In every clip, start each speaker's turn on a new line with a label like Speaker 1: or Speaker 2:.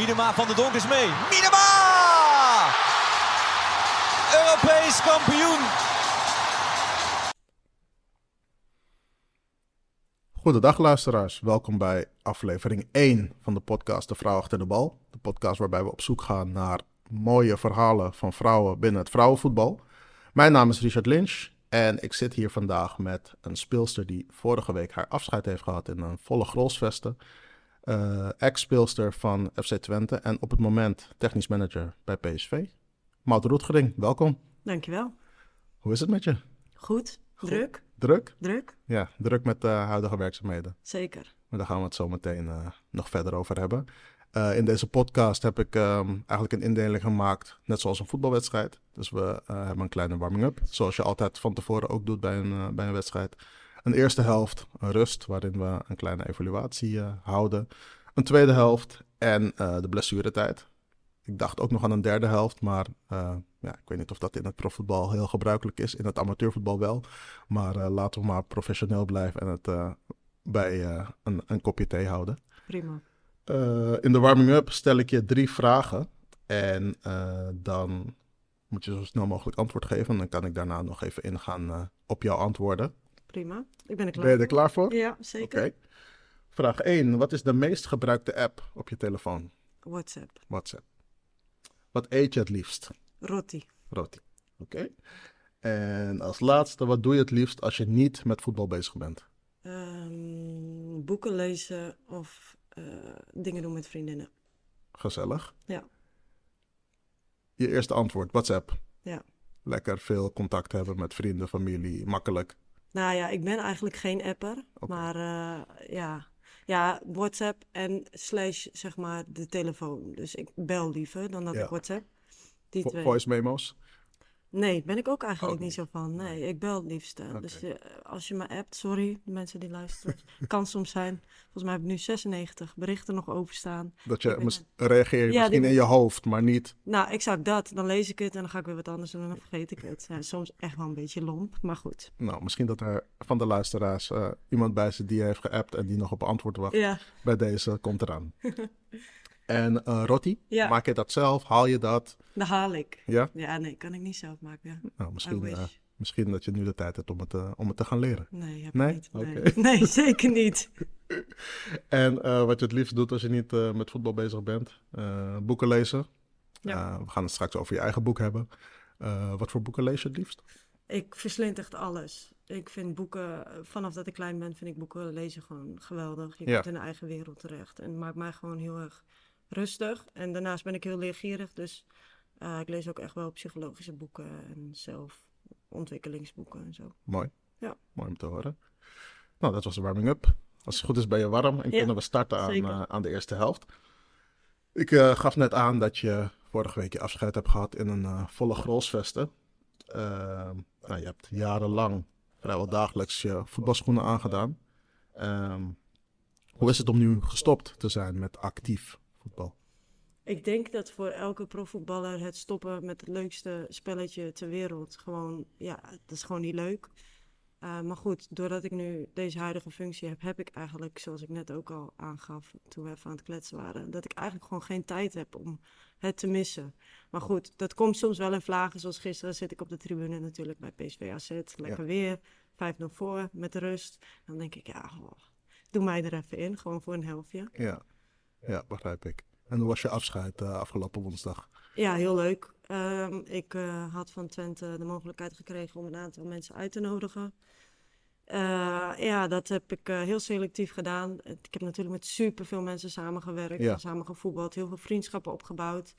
Speaker 1: Miedema van de Donk is mee. Miedema! Europees kampioen.
Speaker 2: Goedendag luisteraars, welkom bij aflevering 1 van de podcast De Vrouw Achter de Bal. De podcast waarbij we op zoek gaan naar mooie verhalen van vrouwen binnen het vrouwenvoetbal. Mijn naam is Richard Lynch en ik zit hier vandaag met een speelster die vorige week haar afscheid heeft gehad in een volle grolsvesten. Uh, Ex-speelster van FC Twente en op het moment technisch manager bij PSV. Maud Roetgering, welkom.
Speaker 3: Dankjewel.
Speaker 2: Hoe is het met je?
Speaker 3: Goed, druk.
Speaker 2: Druk?
Speaker 3: Druk.
Speaker 2: Ja, druk met de huidige werkzaamheden.
Speaker 3: Zeker.
Speaker 2: Maar daar gaan we het zo meteen uh, nog verder over hebben. In deze podcast heb ik um, eigenlijk een indeling gemaakt, net zoals een voetbalwedstrijd. Dus we hebben een kleine warming-up, zoals je altijd van tevoren ook doet bij een, bij een wedstrijd. Een eerste helft, een rust, waarin we een kleine evaluatie houden. Een tweede helft en de blessuretijd. Ik dacht ook nog aan een derde helft, maar uh, ja, ik weet niet of dat in het profvoetbal heel gebruikelijk is. In het amateurvoetbal wel. Maar uh, laten we maar professioneel blijven en het uh, bij een, een, kopje thee houden.
Speaker 3: Prima.
Speaker 2: in de warming-up stel ik je drie vragen. En dan moet je zo snel mogelijk antwoord geven. En dan kan ik daarna nog even ingaan op jouw antwoorden.
Speaker 3: Prima. Ik ben er klaar
Speaker 2: Ben je er klaar voor?
Speaker 3: Ja, zeker.
Speaker 2: Oké. Okay. Vraag 1. Wat is de meest gebruikte app op je telefoon?
Speaker 3: WhatsApp.
Speaker 2: WhatsApp. Wat eet je het liefst?
Speaker 3: Roti.
Speaker 2: Roti. Oké. Okay. En als laatste, wat doe je het liefst als je niet met voetbal bezig bent?
Speaker 3: Um, boeken lezen of uh, dingen doen met vriendinnen.
Speaker 2: Gezellig.
Speaker 3: Ja.
Speaker 2: Je eerste antwoord, WhatsApp.
Speaker 3: Ja.
Speaker 2: Lekker veel contact hebben met vrienden, familie, makkelijk.
Speaker 3: Nou ja, ik ben eigenlijk geen apper, okay. maar uh, ja, ja, WhatsApp en slash zeg maar de telefoon. Dus ik bel liever dan dat
Speaker 2: Ja.
Speaker 3: ik WhatsApp. Die
Speaker 2: Vo-
Speaker 3: twee.
Speaker 2: Voice memos.
Speaker 3: Nee, ben ik ook eigenlijk
Speaker 2: Ook
Speaker 3: niet zo van. Nee, ik bel het liefst.
Speaker 2: Oké.
Speaker 3: Dus eh, als je me appt, sorry, de mensen die luisteren. kan soms zijn. Volgens mij heb ik nu 96 berichten nog openstaan.
Speaker 2: Dat je
Speaker 3: Ik
Speaker 2: mis- reageer je
Speaker 3: Ja,
Speaker 2: misschien
Speaker 3: die-
Speaker 2: in je hoofd, maar niet.
Speaker 3: Nou, exact dat. Dan lees ik het en dan ga ik weer wat anders doen en dan vergeet ik het. Ja, soms echt wel een beetje lomp, maar goed.
Speaker 2: Nou, misschien dat er van de luisteraars eh, iemand bij zit die heeft geappt en die nog op antwoord wacht.
Speaker 3: Ja,
Speaker 2: Bij deze komt eraan. en roti,
Speaker 3: Ja.
Speaker 2: maak je dat zelf? Haal je dat?
Speaker 3: dat haal ik.
Speaker 2: Ja?
Speaker 3: Ja, nee, kan ik niet zelf maken. Ja.
Speaker 2: Nou, misschien, eh, misschien dat je nu de tijd hebt om het, eh, om het te gaan leren.
Speaker 3: Nee, heb
Speaker 2: Nee?
Speaker 3: ik niet. Nee. Nee, zeker niet.
Speaker 2: En eh, wat je het liefst doet als je niet met voetbal bezig bent? Boeken lezen.
Speaker 3: Ja.
Speaker 2: We gaan het straks over je eigen boek hebben. Wat voor boeken lees je het liefst?
Speaker 3: Ik verslind echt alles. Ik vind boeken, vanaf dat ik klein ben, vind ik boeken lezen gewoon geweldig. Je
Speaker 2: Ja.
Speaker 3: komt in een eigen wereld terecht. En het maakt mij gewoon heel erg rustig. En daarnaast ben ik heel leergierig. Dus eh, ik lees ook echt wel psychologische boeken en zelfontwikkelingsboeken en zo.
Speaker 2: Mooi.
Speaker 3: Ja.
Speaker 2: Mooi om te horen. Nou, dat was de warming-up. Als het goed is ben je warm en
Speaker 3: Ja,
Speaker 2: kunnen we starten aan, eh, aan de eerste helft. Ik eh, gaf net aan dat je vorige week je afscheid hebt gehad in een volle grolsvesten. Ehm, nou, je hebt jarenlang vrijwel dagelijks je voetbalschoenen aangedaan. Ehm, hoe is het om nu gestopt te zijn met actief voetbal?
Speaker 3: Ik denk dat voor elke profvoetballer het stoppen met het leukste spelletje ter wereld gewoon, ja, dat is gewoon niet leuk. Uh, maar goed, doordat ik nu deze huidige functie heb, heb ik eigenlijk, zoals ik net ook al aangaf toen we even aan het kletsen waren, dat ik eigenlijk gewoon geen tijd heb om het te missen. Maar goed, dat komt soms wel in vlagen, zoals gisteren zit ik op de tribune natuurlijk bij PSV AZ, lekker weer, 5-0 voor, met rust. Dan denk ik, ja, oh, doe mij er even in, gewoon voor een helftje.
Speaker 2: Ja, ja begrijp ik. En hoe was je afscheid uh, afgelopen woensdag?
Speaker 3: Ja, heel leuk. Uh, ik uh, had van Twente de mogelijkheid gekregen om een aantal mensen uit te nodigen. Uh, ja, dat heb ik heel selectief gedaan. Ik heb natuurlijk met superveel mensen samengewerkt,
Speaker 2: Ja.
Speaker 3: samen gevoetbald, heel veel vriendschappen opgebouwd.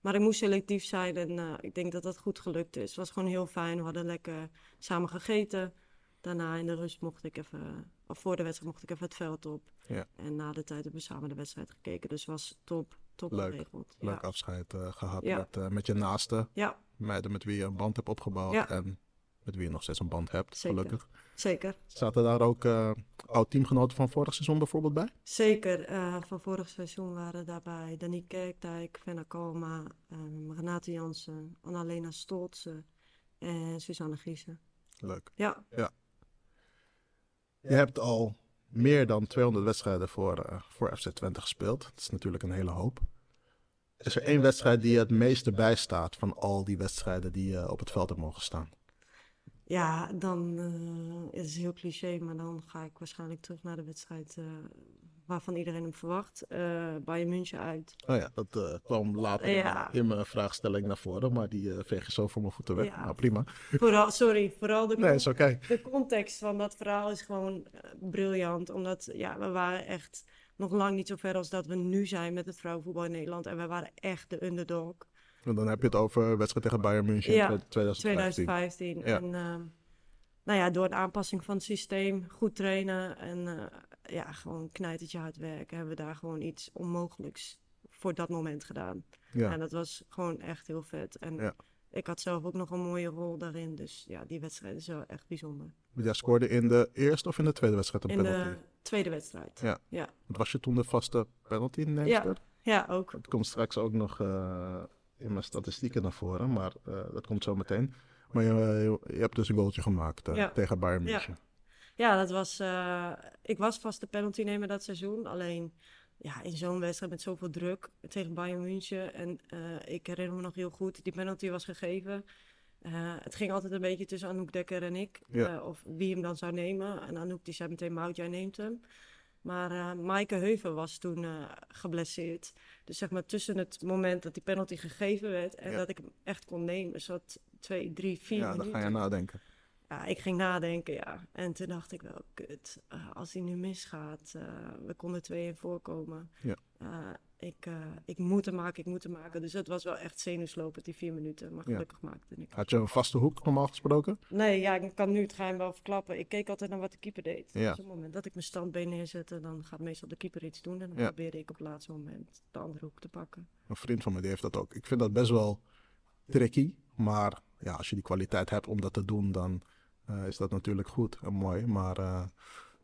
Speaker 3: Maar ik moest selectief zijn en ik denk dat dat goed gelukt is. Het was gewoon heel fijn. We hadden lekker samen gegeten. Daarna in de rust mocht ik even, of voor de wedstrijd mocht ik even het veld op.
Speaker 2: Ja.
Speaker 3: En na de tijd hebben we samen de wedstrijd gekeken. Dus het was top, top
Speaker 2: Leuk.
Speaker 3: geregeld.
Speaker 2: Leuk
Speaker 3: Ja.
Speaker 2: afscheid uh, gehad
Speaker 3: Ja.
Speaker 2: met, uh, met je naasten.
Speaker 3: ja,
Speaker 2: Meiden met wie je een band hebt opgebouwd.
Speaker 3: Ja.
Speaker 2: En met wie je nog steeds een band hebt,
Speaker 3: Zeker.
Speaker 2: gelukkig.
Speaker 3: zeker.
Speaker 2: Zaten daar ook uh, oud-teamgenoten van vorig seizoen bijvoorbeeld bij?
Speaker 3: Zeker, eh, van vorig seizoen waren daarbij Danique Kerkdijk, Fenna Koma, um, Renate Jansen, Annalena Stoltze en Suzanne Giesen.
Speaker 2: Leuk.
Speaker 3: Ja,
Speaker 2: Je hebt al meer dan 200 wedstrijden voor, uh, voor FC Twente gespeeld. Dat is natuurlijk een hele hoop. is er één wedstrijd die je het meeste bijstaat van al die wedstrijden die uh, op het veld hebben mogen staan?
Speaker 3: Ja, dan het is heel cliché, maar dan ga ik waarschijnlijk terug naar de wedstrijd waarvan iedereen hem verwacht. Uh, Bayern München uit.
Speaker 2: Oh ja, dat kwam later ja. in mijn vraagstelling naar voren, maar die veeg je zo voor mijn voeten weg. Ja. Nou, prima.
Speaker 3: Vooral, sorry, vooral de,
Speaker 2: nee, okay.
Speaker 3: de context van dat verhaal is gewoon briljant. Omdat ja, we waren echt nog lang niet zo ver als dat we nu zijn met het vrouwenvoetbal in Nederland. En we waren echt de underdog.
Speaker 2: En dan heb je het over wedstrijd tegen Bayern München
Speaker 3: ja,
Speaker 2: in 2015.
Speaker 3: 2015. Ja. En uh, nou ja, door een aanpassing van het systeem, goed trainen en uh, ja, gewoon knijtertje hard werken, hebben we daar gewoon iets onmogelijks voor dat moment gedaan. Ja. En dat was gewoon echt heel vet. En ja. ik had zelf ook nog een mooie rol daarin. Dus ja, die wedstrijd is wel echt bijzonder.
Speaker 2: Jij scoorde in de eerste of in de tweede wedstrijd een
Speaker 3: in
Speaker 2: penalty?
Speaker 3: In de tweede wedstrijd, ja. ja.
Speaker 2: Was je toen de vaste penalty
Speaker 3: Ja, ja, ook.
Speaker 2: Het komt straks ook nog... Uh, in mijn statistieken naar voren, maar uh, dat komt zo meteen. Maar je, je, hebt dus een goaltje gemaakt uh, tegen Bayern München.
Speaker 3: Ja, dat was, uh, ik was vast de penalty nemer dat seizoen. Alleen ja, in zo'n wedstrijd met zoveel druk tegen Bayern München. En ik herinner me nog heel goed, die penalty was gegeven. het ging altijd een beetje tussen Anouk Dekker en ik. Ja. of wie hem dan zou nemen. En Anouk die zei meteen, Mout, jij neemt hem. Maar uh, Maaike Heuven was toen geblesseerd. Dus zeg maar tussen het moment dat die penalty gegeven werd en dat ik hem echt kon nemen, zat twee, drie, vier
Speaker 2: ja,
Speaker 3: minuten.
Speaker 2: Ja, dan ga je nadenken.
Speaker 3: Ja, ik ging nadenken, ja. En toen dacht ik wel, kut, uh, als hij nu misgaat, we konden twee in voorkomen.
Speaker 2: Ja
Speaker 3: ik, uh, ik moet hem maken, ik moet hem maken. Dus het was wel echt zenuwslopend, die vier minuten. Maar gelukkig ja. maakte ik.
Speaker 2: Had je een vaste hoek normaal gesproken?
Speaker 3: Nee, ja, ik kan nu het geheim wel verklappen. Ik keek altijd naar wat de keeper deed. Ja. Dus op het moment dat ik mijn standbeen neerzette, dan gaat meestal de keeper iets doen. En dan probeerde ik op het laatste moment de andere hoek te pakken.
Speaker 2: Een vriend van me die heeft dat ook. Ik vind dat best wel tricky. Maar ja, als je die kwaliteit hebt om dat te doen, dan uh, is dat natuurlijk goed en mooi. Maar... Uh,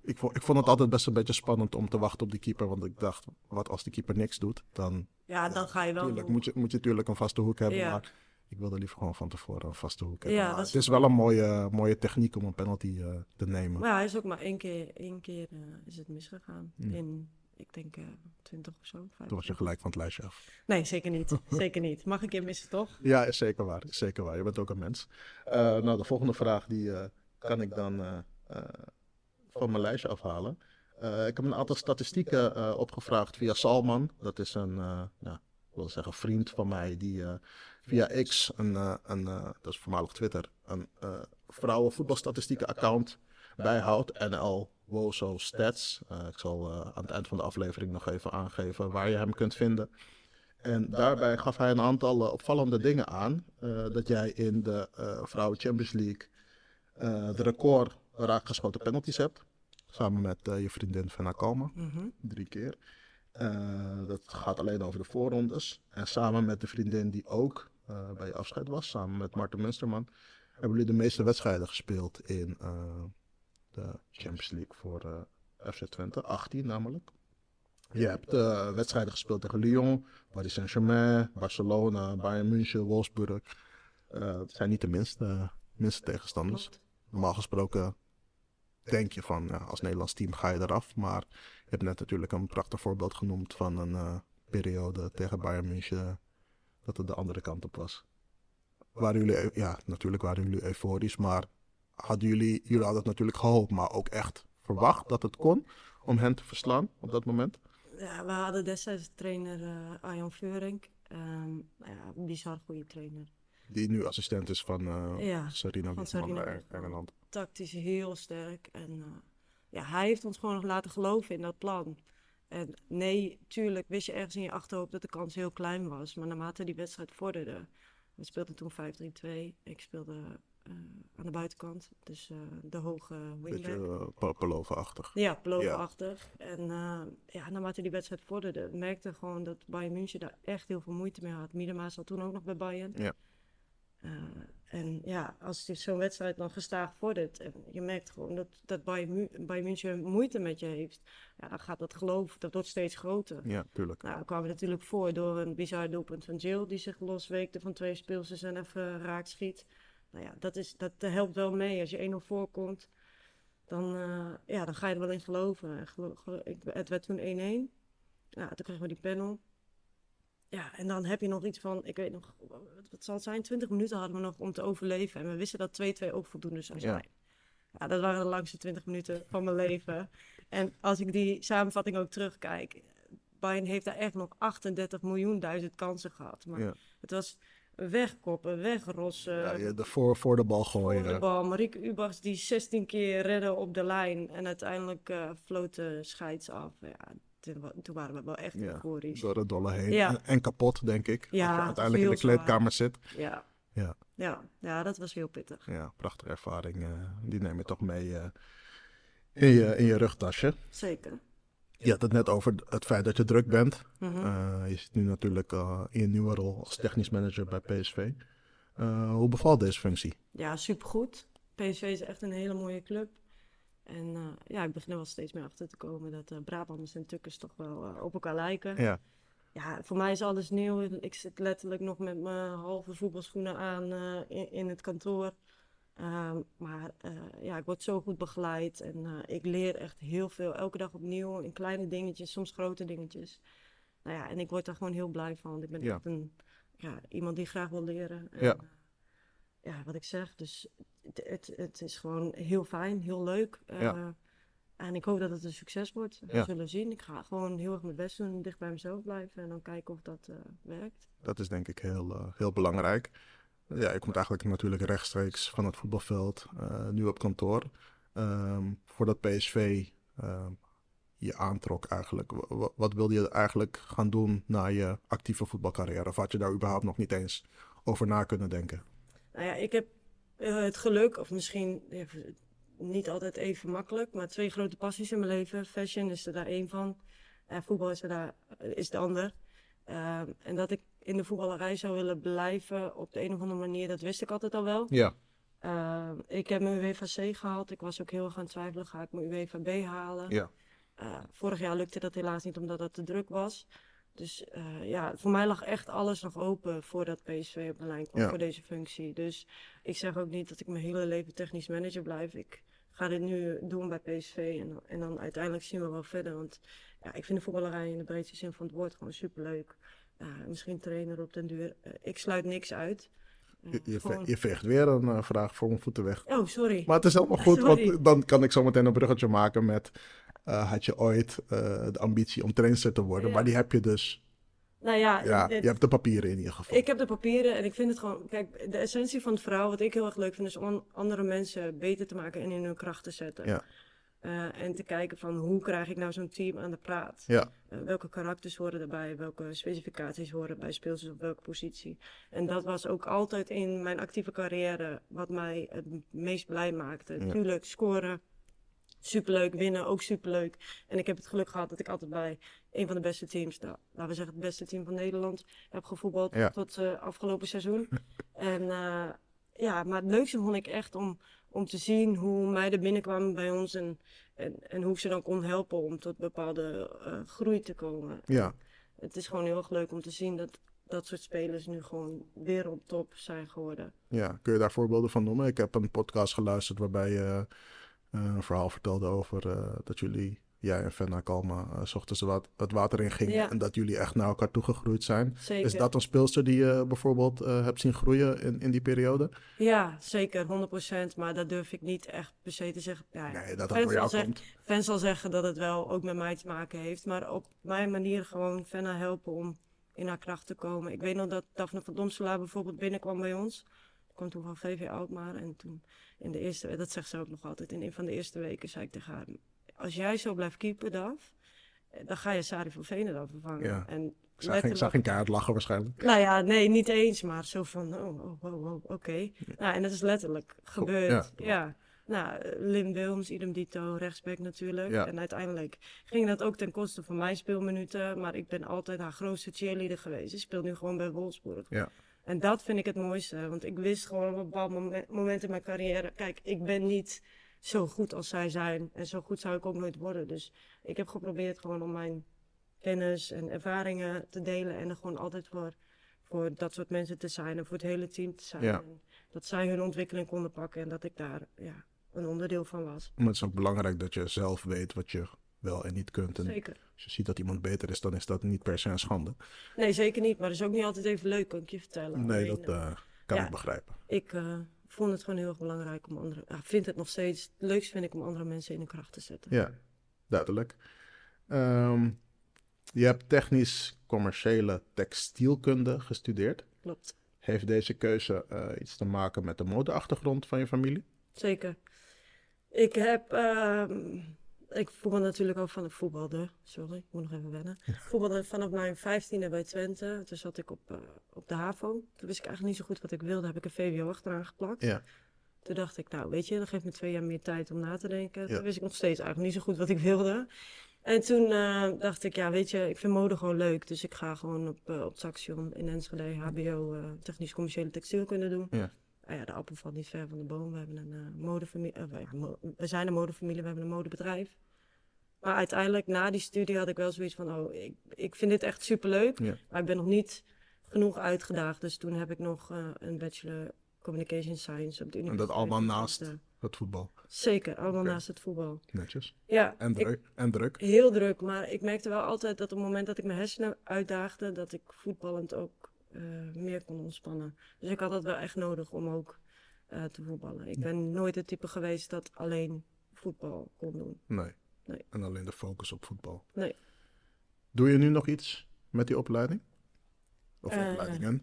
Speaker 2: ik vond, ik vond het altijd best een beetje spannend om te wachten op die keeper. Want ik dacht, wat als die keeper niks doet, dan...
Speaker 3: Ja, dan ga je wel...
Speaker 2: Tuurlijk, moet je, moet je natuurlijk een vaste hoek hebben, ja. maar ik wilde liever gewoon van tevoren een vaste hoek hebben. Ja, het is wel een mooie, mooie techniek om een penalty uh, te nemen.
Speaker 3: Maar ja, hij is ook maar één keer, één keer is het misgegaan. In, ik denk, uh, 20 of zo.
Speaker 2: Toen was je gelijk van het lijstje af.
Speaker 3: Nee, zeker niet. zeker niet. Mag ik je missen, toch?
Speaker 2: Ja, is zeker waar. Is zeker waar. Je bent ook een mens. nou, de volgende vraag die kan ik dan van mijn lijstje afhalen. Ik heb een aantal statistieken opgevraagd via Salman. Dat is een, nou, ik wil zeggen, vriend van mij die via X, een, een dat is voormalig Twitter, een vrouwenvoetbalstatistieken account bijhoudt. NL Wozo Stats. ik zal aan het eind van de aflevering nog even aangeven waar je hem kunt vinden. En daarbij gaf hij een aantal opvallende dingen aan. dat jij in de Vrouwen Champions League de record raakgeschoten penalties hebt. Samen met je vriendin Fenna Kalma.
Speaker 3: Mm -hmm.
Speaker 2: Drie keer. Dat gaat alleen over de voorrondes. En samen met de vriendin die ook bij je afscheid was, samen met Marten Munsterman, hebben jullie de meeste wedstrijden gespeeld in de Champions League voor FC Twente. 18 namelijk. Je hebt wedstrijden gespeeld tegen Lyon, Paris Saint-Germain, Barcelona, Bayern München, Wolfsburg. Het zijn niet de minste, minste tegenstanders. Normaal gesproken denk je van, als Nederlands team ga je eraf. Maar je hebt net natuurlijk een prachtig voorbeeld genoemd van een uh, periode tegen Bayern München. Dat het de andere kant op was. Waren jullie, ja, natuurlijk waren jullie euforisch, maar hadden jullie, jullie hadden het natuurlijk gehoopt, maar ook echt verwacht dat het kon om hen te verslaan op dat moment?
Speaker 3: Ja, we hadden destijds trainer uh, Arjan Veurink. Um, ja, bizar goede trainer.
Speaker 2: Die nu assistent is van uh,
Speaker 3: ja,
Speaker 2: Sarina
Speaker 3: van Sarina.
Speaker 2: Engeland.
Speaker 3: Tactisch heel sterk. En uh, ja, hij heeft ons gewoon nog laten geloven in dat plan. En nee, tuurlijk wist je ergens in je achterhoofd dat de kans heel klein was. Maar naarmate die wedstrijd vorderde. We speelden toen 5-3-2. Ik speelde aan de buitenkant. Dus de hoge wingback.
Speaker 2: Beetje Pelova-achtig.
Speaker 3: Ja, Pelova-achtig. Ja. En ja, naarmate die wedstrijd vorderde, merkte gewoon dat Bayern München daar echt heel veel moeite mee had. Miedema zat toen ook nog bij Bayern.
Speaker 2: Ja.
Speaker 3: Uh, en ja, als zo'n wedstrijd dan gestaag vordert en je merkt gewoon dat, dat Bayern, Bayern München moeite met je heeft, ja, dan gaat dat geloof, dat wordt steeds groter.
Speaker 2: Ja, tuurlijk.
Speaker 3: Nou, we kwamen natuurlijk voor door een bizar doelpunt van Jill, die zich losweekte van twee speelsters en even raak schiet. Nou ja, dat, is, dat helpt wel mee. Als je 1-0 voorkomt, dan, uh, ja, dan ga je er wel in geloven. Gelo gelo het werd toen 1-1. Ja, toen kregen we die panel. ja, en dan heb je nog iets van, ik weet nog, wat zal het zijn? 20 minuten hadden we nog om te overleven. En we wisten dat 2-2 ook voldoende zou
Speaker 2: Ja.
Speaker 3: zijn. Ja. dat waren de langste 20 minuten van mijn leven. En als ik die samenvatting ook terugkijk, Bayern heeft daar echt nog 38 miljoen duizend kansen gehad. Maar
Speaker 2: Ja.
Speaker 3: het was wegkoppen, wegrossen.
Speaker 2: Ja, je de voor, voor de bal gooien.
Speaker 3: Voor de bal. Marieke Ubachs die 16 keer redden op de lijn. En uiteindelijk eh floot de scheids af. Ja, toen, wa- toen waren we wel echt
Speaker 2: Ja,
Speaker 3: euforisch.
Speaker 2: Door het dolle heen.
Speaker 3: Ja.
Speaker 2: En, en kapot, denk ik.
Speaker 3: Ja,
Speaker 2: Als je uiteindelijk in de
Speaker 3: zwaar.
Speaker 2: kleedkamer zit.
Speaker 3: Ja.
Speaker 2: Ja.
Speaker 3: Ja. ja, dat was heel pittig.
Speaker 2: Ja, prachtige ervaring. eh, die neem je toch mee eh, in, je, in je rugtasje.
Speaker 3: Zeker.
Speaker 2: Je had het net over het feit dat je druk bent. Eh, je zit nu natuurlijk eh, in je nieuwe rol als technisch manager bij PSV. Eh, hoe bevalt deze functie?
Speaker 3: Ja, supergoed. PSV is echt een hele mooie club. En ja, ik begin er wel steeds meer achter te komen dat Brabanders en Tukkers toch wel op elkaar lijken.
Speaker 2: Ja,
Speaker 3: Ja, voor mij is alles nieuw. Ik zit letterlijk nog met mijn halve voetbalschoenen aan in, in het kantoor. Ehm, maar eh, ja, ik word zo goed begeleid en eh, ik leer echt heel veel. Elke dag opnieuw in kleine dingetjes, soms grote dingetjes. Nou ja, en ik word daar gewoon heel blij van. Want ik ben
Speaker 2: Ja.
Speaker 3: echt een, ja, iemand die graag wil leren. En,
Speaker 2: Ja.
Speaker 3: eh, ja, wat ik zeg. Dus het, het, het is gewoon heel fijn, heel leuk.
Speaker 2: Ja.
Speaker 3: En ik hoop dat het een succes wordt. We
Speaker 2: Ja.
Speaker 3: zullen zien. Ik ga gewoon heel erg mijn best doen, dicht bij mezelf blijven en dan kijken of dat werkt.
Speaker 2: dat is denk ik heel, heel belangrijk. Ja, ik kom eigenlijk natuurlijk rechtstreeks van het voetbalveld, eh, nu op kantoor. Ehm, voordat PSV ehm, je aantrok eigenlijk, wa- wa- wat wilde je eigenlijk gaan doen na je actieve voetbalcarrière? Of had je daar überhaupt nog niet eens over na kunnen denken?
Speaker 3: Nou ja, ik heb eh, het geluk, of misschien niet altijd even makkelijk, maar twee grote passies in mijn leven. Fashion is er daar één van. En voetbal is er daar is de ander. Ehm, en dat ik in de voetballerij zou willen blijven op de een of andere manier, dat wist ik altijd al wel.
Speaker 2: Ja,
Speaker 3: Ehm, ik heb mijn UEFA C gehaald. Ik was ook heel erg aan het twijfelen, ga ik mijn UEFA B halen?
Speaker 2: ja,
Speaker 3: Eh, vorig jaar lukte dat helaas niet omdat het te druk was. Dus eh, ja, voor mij lag echt alles nog open voordat PSV op de lijn kwam
Speaker 2: Ja.
Speaker 3: voor deze functie. Dus ik zeg ook niet dat ik mijn hele leven technisch manager blijf. Ik ga dit nu doen bij PSV en, dan- en dan uiteindelijk zien we wel verder. Want ja, ik vind de voetballerij in de breedste zin van het woord gewoon superleuk. Uh, misschien trainer op den duur. Eh, ik sluit niks uit. Eh,
Speaker 2: je, je,
Speaker 3: gewoon-
Speaker 2: je veegt weer een eh, vraag voor mijn voeten weg.
Speaker 3: Oh, sorry.
Speaker 2: Maar het is helemaal goed,
Speaker 3: Sorry.
Speaker 2: want dan kan ik zo meteen een bruggetje maken met... had je ooit de ambitie om trainster te worden?
Speaker 3: Ja.
Speaker 2: Maar die heb je dus...
Speaker 3: nou ja,
Speaker 2: Ja,
Speaker 3: dit-
Speaker 2: je hebt de papieren in ieder geval.
Speaker 3: Ik heb de papieren en ik vind het gewoon. Kijk, de essentie van het verhaal, wat ik heel erg leuk vind, is om andere mensen beter te maken en in hun kracht te zetten.
Speaker 2: Ja.
Speaker 3: Eh, en te kijken van hoe krijg ik nou zo'n team aan de praat?
Speaker 2: Ja,
Speaker 3: Eh, welke karakters horen erbij? Welke specificaties horen bij spelers op welke positie? En dat was ook altijd in mijn actieve carrière wat mij het meest blij maakte.
Speaker 2: Ja.
Speaker 3: Tuurlijk, scoren, superleuk, winnen ook superleuk. En ik heb het geluk gehad dat ik altijd bij een van de beste teams, nou, laten we zeggen het beste team van Nederland, heb gevoetbald
Speaker 2: Ja.
Speaker 3: tot eh, afgelopen seizoen. en ja, maar het leukste vond ik echt om, om te zien hoe meiden binnenkwamen bij ons en, en, en hoe ik ze dan kon helpen om tot bepaalde eh, groei te komen.
Speaker 2: ja.
Speaker 3: Het is gewoon heel erg leuk om te zien dat dat soort spelers nu gewoon wereldtop zijn geworden.
Speaker 2: Ja, kun je daar voorbeelden van noemen? Ik heb een podcast geluisterd waarbij je eh, een verhaal vertelde over eh, dat jullie, jij en Fenna Kalma, eh, s ochtends wat, het water in gingen
Speaker 3: Ja.
Speaker 2: en dat jullie echt naar elkaar toegegroeid zijn.
Speaker 3: Zeker.
Speaker 2: Is dat een speelster die je bijvoorbeeld eh, hebt zien groeien in, in die periode?
Speaker 3: Ja, zeker, 100%. Maar dat durf ik niet echt per se te zeggen. Ja,
Speaker 2: Nee, dat dat door jou
Speaker 3: zal
Speaker 2: komt.
Speaker 3: Fans zal zeggen dat het wel ook met mij te maken heeft. Maar op mijn manier gewoon Fenna helpen om in haar kracht te komen. Ik weet nog dat Daphne van Domselaar bijvoorbeeld binnenkwam bij ons. Ik kwam toen van VV Alkmaar. En toen in de eerste, dat zegt ze ook nog altijd, in een van de eerste weken zei ik tegen haar... Als jij zo blijft keepen, Daf, eh, dan ga je Sari van Venen dan vervangen.
Speaker 2: Ja.
Speaker 3: En
Speaker 2: Ik zag, ik zag kaart lachen waarschijnlijk.
Speaker 3: nou ja, nee, niet eens, maar zo van, oh, oh, oh, oh, oké. Nou, en dat is letterlijk gebeurd.
Speaker 2: ja.
Speaker 3: Ja. Nou, eh, Lim Wilms, idem dito, rechtsback natuurlijk.
Speaker 2: Ja.
Speaker 3: En uiteindelijk ging dat ook ten koste van mijn speelminuten. Maar ik ben altijd haar grootste cheerleader geweest. Ze speelt nu gewoon bij Wolfsburg.
Speaker 2: Ja.
Speaker 3: En dat vind ik het mooiste. Want ik wist gewoon op een bepaald moment, moment in mijn carrière... Kijk, ik ben niet zo goed als zij zijn. En zo goed zou ik ook nooit worden. Dus ik heb geprobeerd gewoon om mijn kennis en ervaringen te delen. En er gewoon altijd voor, voor dat soort mensen te zijn. En voor het hele team te zijn.
Speaker 2: Ja.
Speaker 3: Dat zij hun ontwikkeling konden pakken. En dat ik daar ja, een onderdeel van was.
Speaker 2: Maar het is ook belangrijk dat je zelf weet wat je wel en niet kunt. En
Speaker 3: Zeker.
Speaker 2: als je ziet dat iemand beter is, dan is dat niet per se een schande.
Speaker 3: Nee, zeker niet. Maar dat is ook niet altijd even leuk, kan ik je vertellen.
Speaker 2: Nee,
Speaker 3: Alleen,
Speaker 2: dat
Speaker 3: eh,
Speaker 2: eh, kan
Speaker 3: ja.
Speaker 2: ik begrijpen.
Speaker 3: Ik eh, vond het gewoon heel erg belangrijk om andere... Ja, vind het nog steeds... Het leukste vind ik om andere mensen in de kracht te zetten.
Speaker 2: Ja, duidelijk. Ehm, je hebt technisch-commerciële textielkunde gestudeerd.
Speaker 3: Klopt.
Speaker 2: Heeft deze keuze eh, iets te maken met de modeachtergrond van je familie?
Speaker 3: Zeker. Ik heb... ehm, ik voetbal natuurlijk ook van het voetbalde. Sorry, ik moet nog even wennen. Ik voetbalde vanaf mijn vijftiende bij Twente. Toen zat ik op, eh, op de HAVO. Toen wist ik eigenlijk niet zo goed wat ik wilde. Heb ik een VWO achteraan geplakt.
Speaker 2: Ja.
Speaker 3: Toen dacht ik, nou weet je, dan geeft me twee jaar meer tijd om na te denken.
Speaker 2: Ja.
Speaker 3: Toen wist ik nog steeds eigenlijk niet zo goed wat ik wilde. En toen eh, dacht ik, ja weet je, ik vind mode gewoon leuk. Dus ik ga gewoon op, eh, op Saxion in Enschede HBO technisch commerciële textiel kunnen doen.
Speaker 2: Ja.
Speaker 3: Nou ja, de appel valt niet ver van de boom. We hebben een eh, modefamilie, eh, we- zijn een modefamilie, we hebben een modebedrijf. Maar uiteindelijk, na die studie, had ik wel zoiets van, oh, ik, ik vind dit echt superleuk.
Speaker 2: Ja.
Speaker 3: Maar ik ben nog niet genoeg uitgedaagd. Dus toen heb ik nog eh, een bachelor Communication Science op de
Speaker 2: En
Speaker 3: universiteit.
Speaker 2: dat allemaal naast het voetbal.
Speaker 3: Zeker, allemaal naast het voetbal.
Speaker 2: Netjes.
Speaker 3: Ja,
Speaker 2: En
Speaker 3: ik-
Speaker 2: druk. En druk.
Speaker 3: heel druk. Maar ik merkte wel altijd dat op het moment dat ik mijn hersenen uitdaagde, dat ik voetballend ook meer kon ontspannen. Dus ik had dat wel echt nodig om ook eh, te voetballen. Ik ben nooit het type geweest dat alleen voetbal kon doen.
Speaker 2: Nee.
Speaker 3: Nee.
Speaker 2: En alleen de focus op voetbal.
Speaker 3: Nee.
Speaker 2: Doe je nu nog iets met die opleiding? Of
Speaker 3: Eh,
Speaker 2: opleidingen?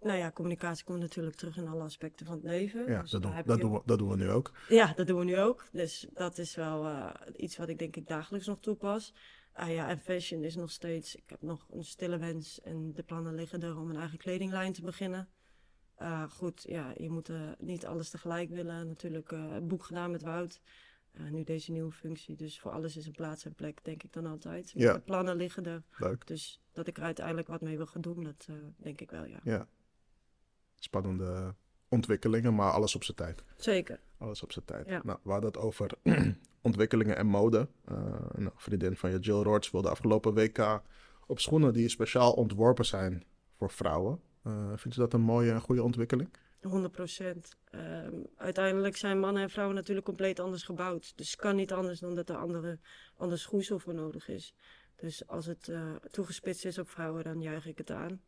Speaker 3: Nou ja, communicatie komt natuurlijk terug in alle aspecten van het leven.
Speaker 2: Ja,
Speaker 3: Dus
Speaker 2: dat, doen, dat,
Speaker 3: je-
Speaker 2: doen we, dat doen we nu ook.
Speaker 3: Ja, dat doen we nu ook. Dus dat is wel eh, iets wat ik denk ik dagelijks nog toepas. Ah ja, en fashion is nog steeds... Ik heb nog een stille wens en de plannen liggen er om een eigen kledinglijn te beginnen. Eh, goed, ja, je moet eh, niet alles tegelijk willen. Natuurlijk het boek gedaan met Wout. Nu deze nieuwe functie. Dus voor alles is een plaats en plek, denk ik dan altijd.
Speaker 2: Ja.
Speaker 3: De plannen liggen er.
Speaker 2: Leuk.
Speaker 3: Dus dat ik er uiteindelijk wat mee wil gaan doen, dat denk ik wel, ja.
Speaker 2: Ja. Spannende ontwikkelingen, maar alles op zijn tijd.
Speaker 3: Zeker.
Speaker 2: Alles op zijn tijd.
Speaker 3: Ja.
Speaker 2: Nou, hadden het over ontwikkelingen en mode. Eh, een vriendin van je, Jill Roorts, wilde afgelopen WK op schoenen die speciaal ontworpen zijn voor vrouwen. Eh vind je dat een mooie en goede ontwikkeling?
Speaker 3: 100 procent. Ehm, uiteindelijk zijn mannen en vrouwen natuurlijk compleet anders gebouwd. Dus het kan niet anders dan dat er andere, ander schoeisel voor nodig is. Dus als het eh, toegespitst is op vrouwen, dan juich ik het aan.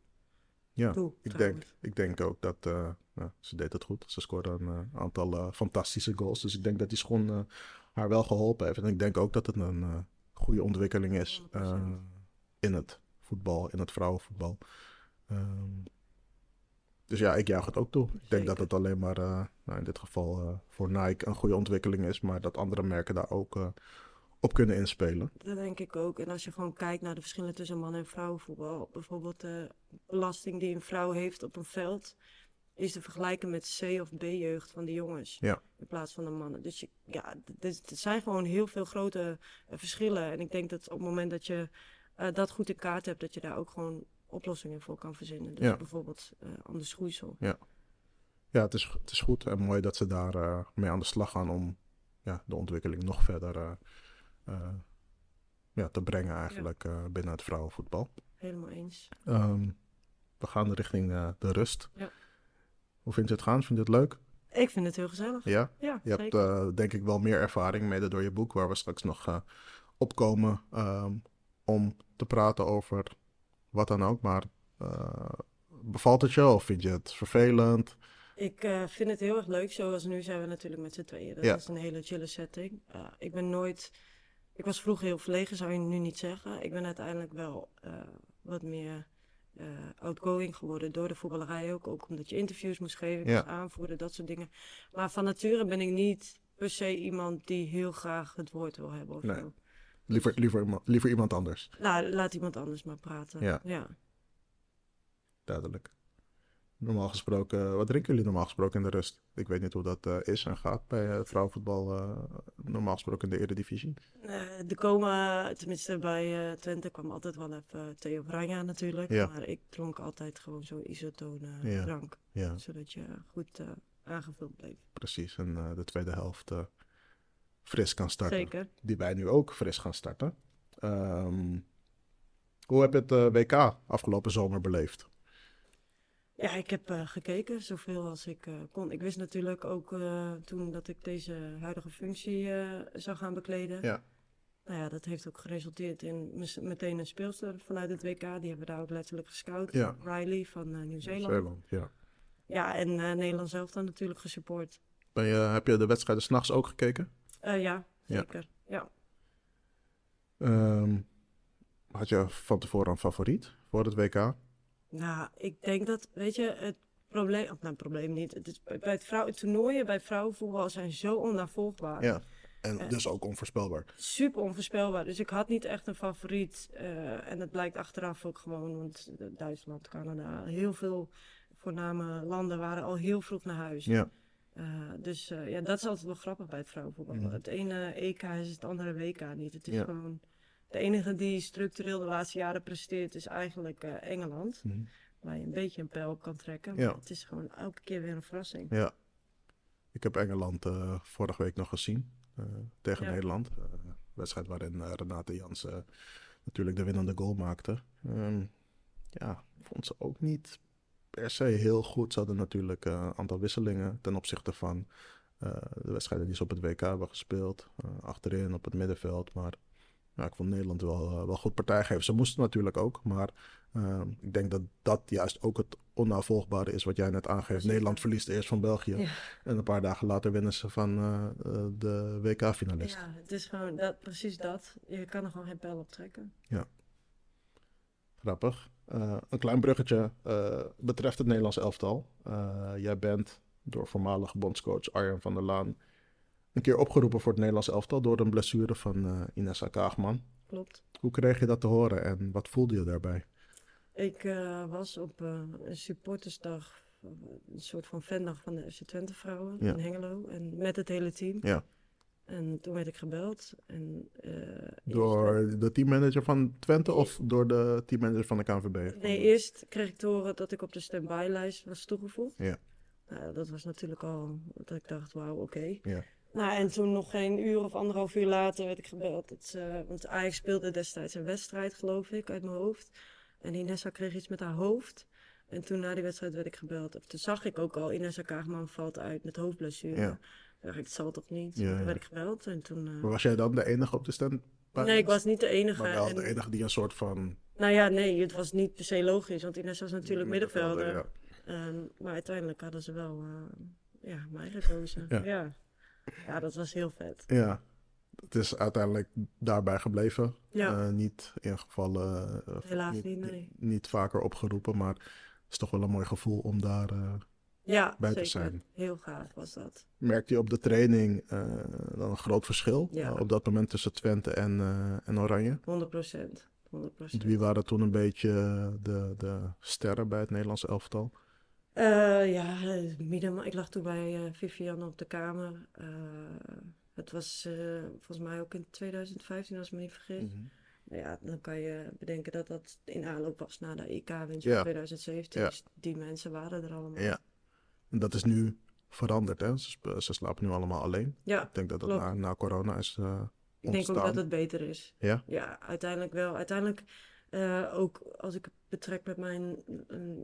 Speaker 2: Ja, ik
Speaker 3: trouwens.
Speaker 2: denk, ik denk ook dat eh, nou, ze deed het goed. Ze scoorde een aantal fantastische goals. Dus ik denk dat die schoen haar wel geholpen heeft. En ik denk ook dat het een eh, goede ontwikkeling is
Speaker 3: 100%.
Speaker 2: eh, in het voetbal, in het vrouwenvoetbal. Ehm, dus ja, ik juich het ook toe. Ik denk dat het alleen maar eh, nou, in dit geval voor Nike een goede ontwikkeling is. Maar dat andere merken daar ook op kunnen inspelen.
Speaker 3: Dat denk ik ook. En als je gewoon kijkt naar de verschillen tussen mannen en vrouwenvoetbal. Bijvoorbeeld de belasting die een vrouw heeft op een veld. Is te vergelijken met C of B-jeugd van de jongens.
Speaker 2: Ja.
Speaker 3: In plaats van de mannen. Dus je, ja, er zijn gewoon heel veel grote eh, verschillen. En ik denk dat op het moment dat je eh, dat goed in kaart hebt, dat je daar ook gewoon oplossingen voor kan verzinnen. Dus
Speaker 2: Ja.
Speaker 3: bijvoorbeeld eh anders schoeisel.
Speaker 2: Ja, het is, het is goed en mooi dat ze daar mee aan de slag gaan om ja, de ontwikkeling nog verder ja, te brengen eigenlijk binnen het vrouwenvoetbal.
Speaker 3: Helemaal eens.
Speaker 2: Ehm, we gaan richting de rust.
Speaker 3: Ja.
Speaker 2: Hoe vind je het gaan? Vind je het leuk?
Speaker 3: Ik vind het heel gezellig.
Speaker 2: Ja?
Speaker 3: Ja,
Speaker 2: Je hebt eh, denk ik wel meer ervaring mede door je boek, waar we straks nog eh, op komen ehm, om te praten over wat dan ook. Maar eh, bevalt het je of vind je het vervelend?
Speaker 3: Ik eh, vind het heel erg leuk. Zoals nu zijn we natuurlijk met z'n tweeën. Dat
Speaker 2: Ja.
Speaker 3: is een hele chille setting. Eh, ik ben nooit... Ik was vroeger heel verlegen, zou je nu niet zeggen. Ik ben uiteindelijk wel eh, wat meer eh, outgoing geworden door de voetballerij ook. Ook omdat je interviews moest geven, ik
Speaker 2: Ja.
Speaker 3: moest aanvoeren, dat soort dingen. Maar van nature ben ik niet per se iemand die heel graag het woord wil hebben of
Speaker 2: Nee. Liever, liever, iemand- liever iemand anders,
Speaker 3: Nou, laat iemand anders maar praten.
Speaker 2: Ja.
Speaker 3: ja.
Speaker 2: duidelijk. Normaal gesproken, wat drinken jullie normaal gesproken in de rust? Ik weet niet hoe dat eh, is en gaat bij eh, vrouwenvoetbal, eh, normaal gesproken in de Eredivisie.
Speaker 3: Er komen, tenminste bij Twente kwam altijd wel even Theo Oranje natuurlijk.
Speaker 2: Ja.
Speaker 3: Maar ik dronk altijd gewoon zo'n isotone
Speaker 2: Ja.
Speaker 3: drank.
Speaker 2: Ja,
Speaker 3: Zodat je goed aangevuld bleef.
Speaker 2: precies. En de tweede helft fris kan starten.
Speaker 3: Zeker.
Speaker 2: Die wij nu ook fris gaan starten. Ehm, hoe heb je het WK afgelopen zomer beleefd?
Speaker 3: Ja, ik heb eh, gekeken zoveel als ik eh, kon. Ik wist natuurlijk ook eh, toen dat ik deze huidige functie zou gaan bekleden.
Speaker 2: Ja.
Speaker 3: nou ja, dat heeft ook geresulteerd in meteen een speelster vanuit het WK. Die hebben we daar ook letterlijk gescout.
Speaker 2: Ja.
Speaker 3: Riley van Nieuw-Zeeland.
Speaker 2: Zeeland, ja.
Speaker 3: Ja, en Nederland zelf dan natuurlijk gesupport.
Speaker 2: Ben je, heb je de wedstrijden s'nachts ook gekeken?
Speaker 3: Ja,
Speaker 2: Ja.
Speaker 3: zeker. Ja.
Speaker 2: Ehm, had je van tevoren een favoriet voor het WK?
Speaker 3: Nou, ik denk dat, weet je, het probleem, of nou, het probleem niet. Het is, bij het vrouw, toernooien bij vrouwenvoetbal zijn zo onnavolgbaar.
Speaker 2: Ja. En
Speaker 3: Eh.
Speaker 2: dus ook onvoorspelbaar.
Speaker 3: Super onvoorspelbaar. Dus ik had niet echt een favoriet. eh, en dat blijkt achteraf ook gewoon, want Duitsland, Canada, heel veel voorname landen waren al heel vroeg naar huis.
Speaker 2: Ja.
Speaker 3: Eh, dus ja, dat is altijd wel grappig bij het vrouwenvoetbal.
Speaker 2: Mhm.
Speaker 3: Het ene EK is het andere WK niet. Het is
Speaker 2: Ja.
Speaker 3: gewoon... De enige die structureel de laatste jaren presteert is eigenlijk eh, Engeland.
Speaker 2: Mhm.
Speaker 3: Waar je een beetje een pijl op kan trekken. Maar
Speaker 2: Ja.
Speaker 3: het is gewoon elke keer weer een verrassing.
Speaker 2: Ja. Ik heb Engeland eh, vorige week nog gezien eh, tegen
Speaker 3: Ja.
Speaker 2: Nederland. Wedstrijd waarin Renate Jansen natuurlijk de winnende goal maakte. Ehm, ja, vond ze ook niet per se heel goed. Ze hadden natuurlijk een aantal wisselingen ten opzichte van de wedstrijden die ze op het WK hebben gespeeld. Achterin op het middenveld. Maar ja, ik vond Nederland wel, eh, wel goed partij geven. Ze moesten natuurlijk ook. Maar ehm, ik denk dat dat juist ook het onnavolgbare is wat jij net aangeeft. Nederland verliest eerst van België.
Speaker 3: Ja.
Speaker 2: En een paar dagen later winnen ze van eh, eh, de WK-finalist.
Speaker 3: Ja, het is gewoon dat, precies dat. Je kan er gewoon geen pijl op trekken.
Speaker 2: Grappig. Eh, een klein bruggetje betreft het Nederlands elftal. Jij bent door voormalig bondscoach Arjen van der Laan een keer opgeroepen voor het Nederlands elftal door een blessure van eh Inessa Kaagman.
Speaker 3: Klopt.
Speaker 2: Hoe kreeg je dat te horen en wat voelde je daarbij?
Speaker 3: Ik eh, was op eh, een supportersdag, een soort van fandag van de FC Twente vrouwen
Speaker 2: Ja.
Speaker 3: in Hengelo. En met het hele team.
Speaker 2: Ja.
Speaker 3: En toen werd ik gebeld. En, eerst-
Speaker 2: Door de teammanager van Twente of door de teammanager van de KNVB?
Speaker 3: Nee, eerst kreeg ik te horen dat ik op de standby-lijst was toegevoegd.
Speaker 2: Ja.
Speaker 3: Nou, dat was natuurlijk al dat ik dacht, wauw, oké.
Speaker 2: Ja.
Speaker 3: Nou, en toen nog geen uur of anderhalf uur later werd ik gebeld. Dat, ze- want Ajax speelde destijds een wedstrijd, geloof ik, uit mijn hoofd. En Inessa kreeg iets met haar hoofd. En toen na die wedstrijd werd ik gebeld. Of toen zag ik ook al, Inessa Kaagman valt uit met hoofdblessure.
Speaker 2: Ja.
Speaker 3: Toen dacht ik, het zal toch niet?
Speaker 2: Ja,
Speaker 3: toen werd ik gebeld en toen... eh,
Speaker 2: Maar was jij dan de enige op de stand?
Speaker 3: Nee, ik was niet de enige.
Speaker 2: Maar wel
Speaker 3: En-
Speaker 2: de enige die een soort van...
Speaker 3: Nou ja, nee, het was niet per se logisch, want Inessa was natuurlijk middenvelder.
Speaker 2: Ja.
Speaker 3: Ehm, maar uiteindelijk hadden ze wel eh, ja, mij gekozen.
Speaker 2: Ja.
Speaker 3: Ja. dat was heel vet.
Speaker 2: Ja, het is uiteindelijk daarbij gebleven.
Speaker 3: Ja.
Speaker 2: Eh, niet in gevallen, eh,
Speaker 3: Helaas
Speaker 2: niet,
Speaker 3: niet, nee.
Speaker 2: niet, vaker opgeroepen, maar het is toch wel een mooi gevoel om daar... eh,
Speaker 3: Ja,
Speaker 2: bij te zijn.
Speaker 3: Heel gaaf was dat.
Speaker 2: merkte je op de training dan een groot verschil
Speaker 3: Ja.
Speaker 2: op dat moment tussen Twente en, en Oranje?
Speaker 3: 100 procent. 100 procent.
Speaker 2: Wie waren toen een beetje de, de sterren bij het Nederlandse elftal?
Speaker 3: Eh, ja, eh, Miedema. Ik lag toen bij eh Vivian op de kamer. Het was volgens mij ook in 2015, als ik me niet vergis.
Speaker 2: Mhm.
Speaker 3: Nou ja, dan kan je bedenken dat dat in aanloop was naar de EK-winst
Speaker 2: Ja.
Speaker 3: van 2017.
Speaker 2: Ja.
Speaker 3: Dus die mensen waren er allemaal.
Speaker 2: Ja, en dat is nu veranderd, hè? Ze, slapen nu allemaal alleen.
Speaker 3: Ja,
Speaker 2: Ik denk dat dat na, na corona is eh,
Speaker 3: ik denk ook
Speaker 2: ontstaan.
Speaker 3: dat het beter is.
Speaker 2: Ja?
Speaker 3: Ja, uiteindelijk wel. Uiteindelijk ook als ik betrek met mijn,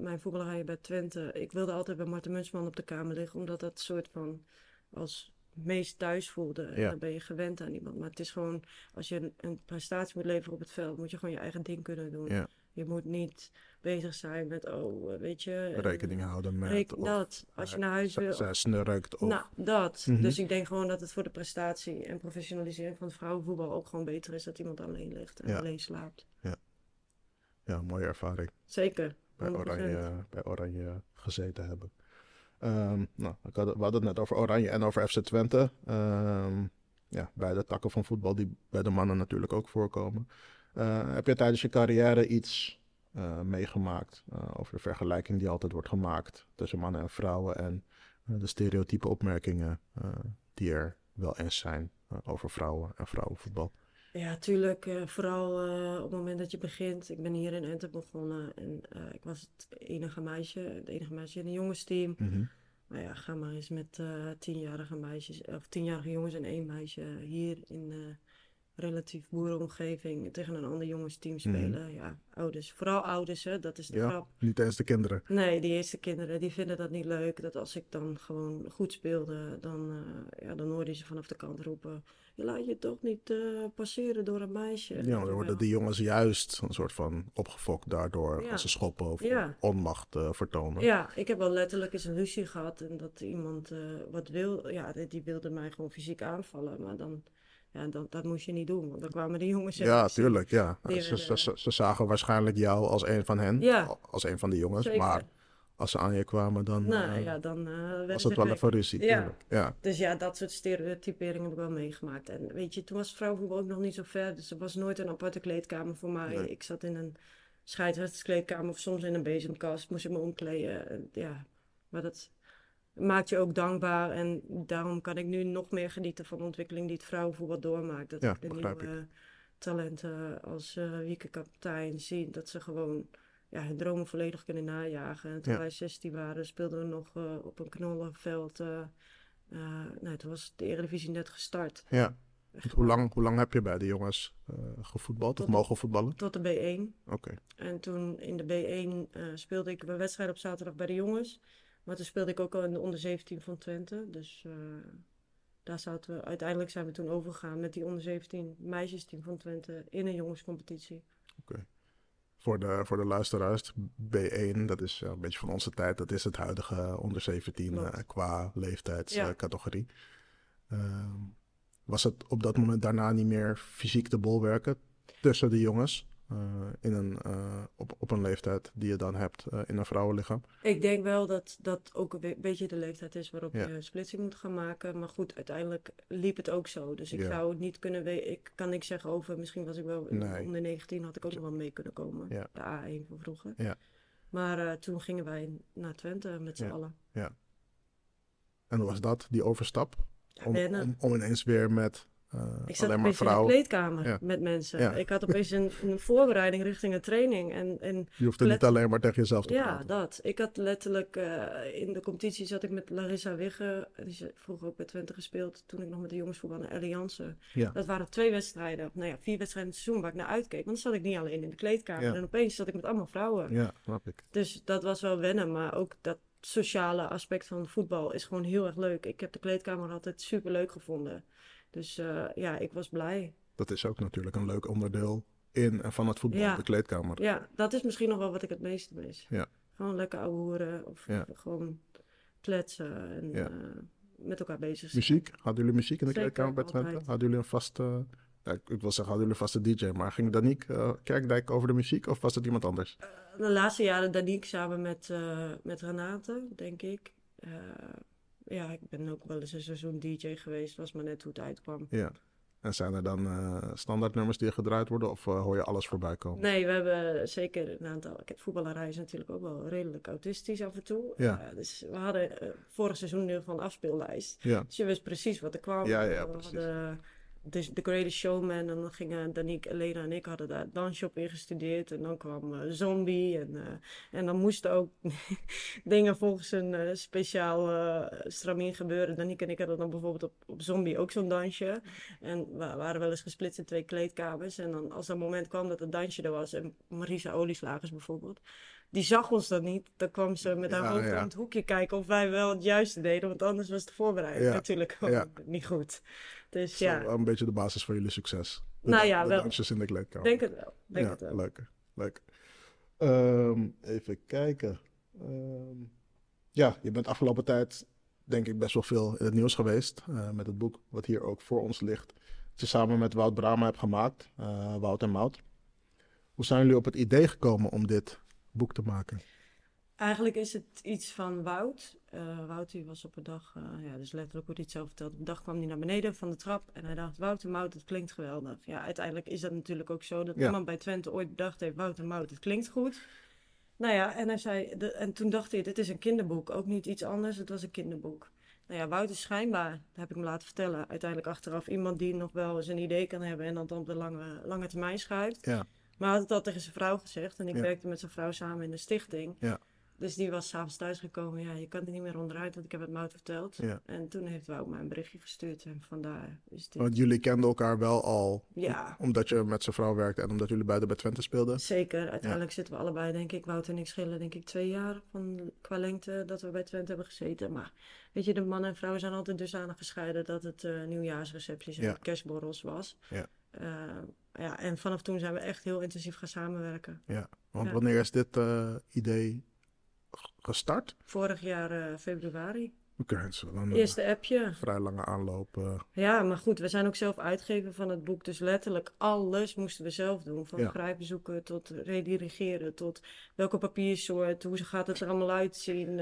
Speaker 3: mijn voetballerij bij Twente. Ik wilde altijd bij Marten Munsman op de kamer liggen, omdat dat soort van als meest thuis voelde. En
Speaker 2: Ja.
Speaker 3: dan ben je gewend aan iemand. Maar het is gewoon, als je een, een prestatie moet leveren op het veld, moet je gewoon je eigen ding kunnen doen.
Speaker 2: Ja.
Speaker 3: Je moet niet bezig zijn met, oh, weet je... eh,
Speaker 2: Rekening houden met...
Speaker 3: reken-
Speaker 2: of,
Speaker 3: dat, als je naar huis wil.
Speaker 2: Zij snurkt of...
Speaker 3: Nou, dat.
Speaker 2: Mhm.
Speaker 3: Dus ik denk gewoon dat het voor de prestatie en professionalisering van het vrouwenvoetbal ook gewoon beter is dat iemand alleen ligt en
Speaker 2: Ja.
Speaker 3: alleen slaapt.
Speaker 2: Ja, mooie ervaring.
Speaker 3: Zeker.
Speaker 2: bij
Speaker 3: 100%.
Speaker 2: Oranje, bij Oranje gezeten hebben. Ehm, nou, ik had, we hadden het net over Oranje en over FC Twente. Ehm, ja, beide takken van voetbal die bij de mannen natuurlijk ook voorkomen. Eh, heb je tijdens je carrière iets eh, meegemaakt eh, over de vergelijking die altijd wordt gemaakt tussen mannen en vrouwen en eh, de stereotype opmerkingen eh, die er wel eens zijn eh, over vrouwen en vrouwenvoetbal?
Speaker 3: Ja, tuurlijk. eh, vooral eh, op het moment dat je begint. Ik ben hier in Ente begonnen en eh, ik was het enige meisje, het enige meisje in een jongensteam.
Speaker 2: Mhm.
Speaker 3: Nou ja, ga maar eens met tienjarige meisjes, of tienjarige jongens en één meisje hier in, relatief boerenomgeving tegen een ander jongensteam spelen. Ja, ouders. Vooral ouders, hè, dat is de
Speaker 2: Mhm. Ja,
Speaker 3: grap.
Speaker 2: niet eens de kinderen.
Speaker 3: Nee, die eerste kinderen, die vinden dat niet leuk. Dat als ik dan gewoon goed speelde, dan, eh, ja, dan hoorde ze vanaf de kant roepen... Je laat je toch niet eh, passeren door een meisje.
Speaker 2: Ja, dan worden die jongens juist een soort van opgefokt daardoor
Speaker 3: Ja.
Speaker 2: als ze schoppen of
Speaker 3: Ja.
Speaker 2: onmacht eh, vertonen.
Speaker 3: Ja, ik heb wel letterlijk eens een ruzie gehad en dat iemand wat wil, ja, die die wilde mij gewoon fysiek aanvallen, maar dan, ja, dan, dat moest je niet doen, want dan kwamen die jongens
Speaker 2: Ja, tuurlijk, ja. Ze, ze,
Speaker 3: willen-
Speaker 2: ze, ze zagen waarschijnlijk jou als een van hen,
Speaker 3: Ja.
Speaker 2: als een van die jongens.
Speaker 3: Zeker.
Speaker 2: Maar als ze aan je kwamen, dan
Speaker 3: Nou
Speaker 2: eh,
Speaker 3: ja, dan eh werd
Speaker 2: was het wel even ruzie.
Speaker 3: Ja.
Speaker 2: tuurlijk. Ja.
Speaker 3: Dus ja, dat soort stereotyperingen heb ik wel meegemaakt. En weet je, toen was vrouwenvoetbal ook nog niet zo ver, dus er was nooit een aparte kleedkamer voor mij.
Speaker 2: Nee.
Speaker 3: Ik zat in een scheidsrechtskleedkamer of soms in een bezemkast, moest ik me omkleden. En Ja, maar dat maakt je ook dankbaar en daarom kan ik nu nog meer genieten van de ontwikkeling die het vrouwenvoetbal doormaakt. Dat
Speaker 2: Ja,
Speaker 3: ik de nieuwe talenten als eh Wieke Kapitein zie, dat ze gewoon ja, hun dromen volledig kunnen najagen. En toen
Speaker 2: Ja.
Speaker 3: wij 16 waren, speelden we nog eh, op een knollenveld. eh, nou, toen was de Eredivisie net gestart.
Speaker 2: ja. Hoe, lang, hoe lang heb je bij de jongens gevoetbald of
Speaker 3: Tot-
Speaker 2: mogen voetballen?
Speaker 3: Tot de B1.
Speaker 2: Oké.
Speaker 3: En toen in de B1 eh, speelde ik een wedstrijd op zaterdag bij de jongens. Maar toen speelde ik ook al in de onder 17 van Twente. Dus eh, daar zaten we. Uiteindelijk zijn we toen overgegaan met die onder 17 meisjesteam van Twente in een jongenscompetitie.
Speaker 2: Voor de, voor de luisteraars, B1, dat is een beetje van onze tijd. Dat is het huidige onder 17
Speaker 3: Klopt.
Speaker 2: eh, qua leeftijdscategorie.
Speaker 3: Ja.
Speaker 2: categorie. Ehm, was het op dat moment daarna niet meer fysiek te bolwerken tussen de jongens? Eh, in een, eh, op, op een leeftijd die je dan hebt eh, in een vrouwenlichaam?
Speaker 3: Ik denk wel dat dat ook een be- beetje de leeftijd is waarop
Speaker 2: Ja.
Speaker 3: je splitsing moet gaan maken. Maar goed, uiteindelijk liep het ook zo. Dus ik
Speaker 2: Ja.
Speaker 3: zou het niet kunnen weten. Ik kan niks zeggen over. Misschien was ik wel
Speaker 2: Nee.
Speaker 3: onder 19, had ik ook nog wel mee kunnen komen.
Speaker 2: Ja.
Speaker 3: De A1 van vroeger.
Speaker 2: Ja.
Speaker 3: Maar toen gingen wij naar Twente met z'n
Speaker 2: Ja.
Speaker 3: allen.
Speaker 2: En hoe was dat, die overstap?
Speaker 3: Ja,
Speaker 2: Om,
Speaker 3: wennen.
Speaker 2: om, om ineens weer met
Speaker 3: Ik zat
Speaker 2: alleen maar
Speaker 3: opeens in de
Speaker 2: vrouwen.
Speaker 3: kleedkamer
Speaker 2: Ja.
Speaker 3: met mensen.
Speaker 2: Ja.
Speaker 3: Ik had opeens een, een voorbereiding richting een training. En, en
Speaker 2: Je hoeft niet alleen maar tegen jezelf te
Speaker 3: ja,
Speaker 2: praten.
Speaker 3: dat. Ik had letterlijk eh, in de competitie zat ik met Larissa Wigge. Die is vroeger ook bij Twente gespeeld. Toen ik nog met de jongens voetbal naar Allianze.
Speaker 2: Ja.
Speaker 3: Dat waren twee wedstrijden. Nou ja, vier wedstrijden in het seizoen waar ik naar uitkeek. Want dan zat ik niet alleen in de kleedkamer.
Speaker 2: Ja.
Speaker 3: En opeens zat ik met allemaal vrouwen.
Speaker 2: Ja, snap ik.
Speaker 3: Dus dat was wel wennen. Maar ook dat sociale aspect van voetbal is gewoon heel erg leuk. Ik heb de kleedkamer altijd super leuk gevonden. Dus eh, ja, ik was blij.
Speaker 2: Dat is ook natuurlijk een leuk onderdeel in en van het voetbal,
Speaker 3: Ja.
Speaker 2: de kleedkamer.
Speaker 3: Ja, dat is misschien nog wel wat ik het meeste mis.
Speaker 2: Ja.
Speaker 3: Gewoon lekker ouwe hoeren of
Speaker 2: Ja.
Speaker 3: gewoon kletsen en
Speaker 2: Ja.
Speaker 3: eh, met elkaar bezig zijn.
Speaker 2: Muziek? Hadden jullie muziek in de
Speaker 3: Zeker,
Speaker 2: kleedkamer bij Twente? Hadden jullie een vaste... ja, ik, wil zeggen, hadden jullie een vaste DJ, maar ging Daniek eh, Kerkdijk over de muziek of was het iemand anders?
Speaker 3: De laatste jaren Danique samen met, met Renate, denk ik. Ja, ik ben ook wel eens een seizoen DJ geweest, was maar net hoe het uitkwam.
Speaker 2: Ja. En zijn er dan eh standaardnummers die gedraaid worden of eh, hoor je alles voorbij komen?
Speaker 3: Nee, we hebben zeker een aantal. Kijk, voetballerij is natuurlijk ook wel redelijk autistisch af en toe.
Speaker 2: Ja.
Speaker 3: Eh, dus we hadden vorig seizoen geval een afspeellijst.
Speaker 2: Ja,
Speaker 3: Dus je wist precies wat er kwam.
Speaker 2: Ja, ja,
Speaker 3: we
Speaker 2: precies.
Speaker 3: hadden de, The Greatest Showman en dan gingen Danique, Elena en ik hadden daar dansje op ingestudeerd. En dan kwam eh, Zombie en, eh, en dan moesten ook dingen volgens een eh, speciaal stramien gebeuren. Danique en ik hadden dan bijvoorbeeld op, op Zombie ook zo'n dansje. En we waren wel eens gesplitst in twee kleedkamers. En dan als dat moment kwam dat het dansje er was, en Marisa Olieslagers bijvoorbeeld, die zag ons dan niet. Dan kwam ze met haar
Speaker 2: Ja,
Speaker 3: hoofd
Speaker 2: ja.
Speaker 3: om het hoekje kijken of wij wel het juiste deden. Want anders was de voorbereiding
Speaker 2: Ja,
Speaker 3: natuurlijk ook
Speaker 2: ja.
Speaker 3: niet goed. Dus
Speaker 2: Zo,
Speaker 3: ja,
Speaker 2: een beetje de basis van jullie succes. De,
Speaker 3: Nou ja,
Speaker 2: de
Speaker 3: wel.
Speaker 2: dansjes in de kleedkamer.
Speaker 3: denk het wel. Denk
Speaker 2: ja,
Speaker 3: het wel.
Speaker 2: leuk. leuk. Ehm, even kijken. Ehm, ja, je bent afgelopen tijd denk ik best wel veel in het nieuws geweest. eh, met het boek wat hier ook voor ons ligt. Dat je samen met Wout Brama hebt gemaakt. eh, Wout en Mout. Hoe zijn jullie op het idee gekomen om dit boek te maken?
Speaker 3: Eigenlijk is het iets van Wout. Eh Wout die was op een dag, eh, ja, dus letterlijk hij het zelf vertelt. Op een dag kwam hij naar beneden van de trap en hij dacht, Wout en Mout, het klinkt geweldig. Ja, uiteindelijk is dat natuurlijk ook zo dat
Speaker 2: Ja.
Speaker 3: iemand bij Twente ooit bedacht heeft, Wout en Mout, het klinkt goed. Nou ja, en, hij zei, de, en toen dacht hij, dit is een kinderboek, ook niet iets anders, het was een kinderboek. Nou ja, Wout is schijnbaar, dat heb ik me laten vertellen, uiteindelijk achteraf iemand die nog wel eens een idee kan hebben en dat dan op de lange, lange termijn schrijft.
Speaker 2: Ja,
Speaker 3: Maar hij had het al tegen zijn vrouw gezegd. En ik
Speaker 2: Ja.
Speaker 3: werkte met zijn vrouw samen in de stichting.
Speaker 2: Ja.
Speaker 3: Dus die was s'avonds thuisgekomen. Ja, je kan er niet meer onderuit, want ik heb het Mout verteld.
Speaker 2: Ja.
Speaker 3: En toen heeft Wout mij een berichtje gestuurd. En vandaar is dit...
Speaker 2: Want jullie kenden elkaar wel al,
Speaker 3: Ja.
Speaker 2: omdat je met zijn vrouw werkte en omdat jullie beiden bij Twente speelden.
Speaker 3: Zeker. Uiteindelijk zitten we allebei, denk ik, Wout en ik schillen, denk ik, twee jaar van, qua lengte dat we bij Twente hebben gezeten. Maar weet je, de man en vrouw zijn altijd dusdanig gescheiden dat het eh, nieuwjaarsrecepties en
Speaker 2: Ja.
Speaker 3: kerstborrels was.
Speaker 2: Ja.
Speaker 3: Eh, ja, en vanaf toen zijn we echt heel intensief gaan samenwerken.
Speaker 2: Ja, want
Speaker 3: Ja.
Speaker 2: wanneer is dit eh, idee gestart?
Speaker 3: Vorig jaar eh, februari.
Speaker 2: Oké,
Speaker 3: Eerste appje.
Speaker 2: vrij lange aanloop.
Speaker 3: Ja, maar goed, we zijn ook zelf uitgever van het boek. Dus letterlijk alles moesten we zelf doen. Van
Speaker 2: Ja.
Speaker 3: grijpbezoeken tot redirigeren, tot welke papiersoort, hoe gaat het er allemaal uitzien.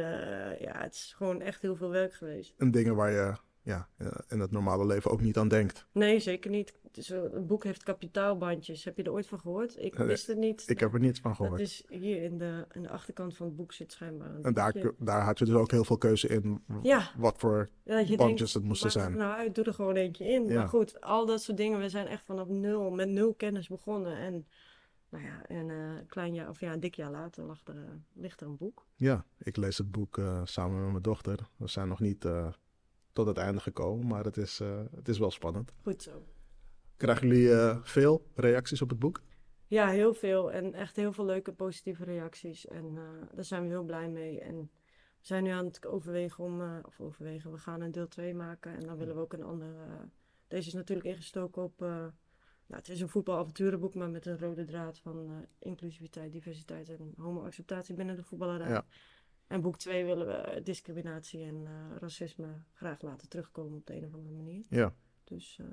Speaker 3: Ja, het is gewoon echt heel veel werk geweest.
Speaker 2: en dingen waar je ja, eh, in het normale leven ook niet aan denkt.
Speaker 3: Nee, zeker niet. Is wel- een boek heeft kapitaalbandjes. Heb je er ooit van gehoord? Ik wist het niet.
Speaker 2: Ik heb er niets van gehoord.
Speaker 3: is hier in de, in de achterkant van het boek zit schijnbaar een
Speaker 2: En daar, daar had je dus ook heel veel keuze in
Speaker 3: Ja.
Speaker 2: wat voor
Speaker 3: Ja,
Speaker 2: bandjes
Speaker 3: denkt,
Speaker 2: het moesten zijn.
Speaker 3: nou uit, doe er gewoon eentje in.
Speaker 2: Ja.
Speaker 3: Maar goed, al dat soort dingen, we zijn echt vanaf nul, met nul kennis begonnen. En nou ja, en, eh, een klein jaar, of ja, een dik jaar later lag er, eh, ligt er een boek.
Speaker 2: Ja, ik lees het boek eh, samen met mijn dochter. We zijn nog niet eh, tot het einde gekomen, maar het is, eh, het is wel spannend.
Speaker 3: Goed zo.
Speaker 2: Krijgen jullie eh, veel reacties op het boek?
Speaker 3: Ja, heel veel. En echt heel veel leuke positieve reacties. En eh, daar zijn we heel blij mee. En we zijn nu aan het overwegen om, of overwegen, we gaan een deel 2 maken. En dan willen we ook een ander. eh, deze is natuurlijk ingestoken op. nou, het is een voetbalavonturenboek, maar met een rode draad van inclusiviteit, diversiteit en homoacceptatie binnen de voetballerij.
Speaker 2: Ja.
Speaker 3: En boek 2 willen we discriminatie en eh, racisme graag laten terugkomen op de een of andere manier.
Speaker 2: Ja,
Speaker 3: Dus eh,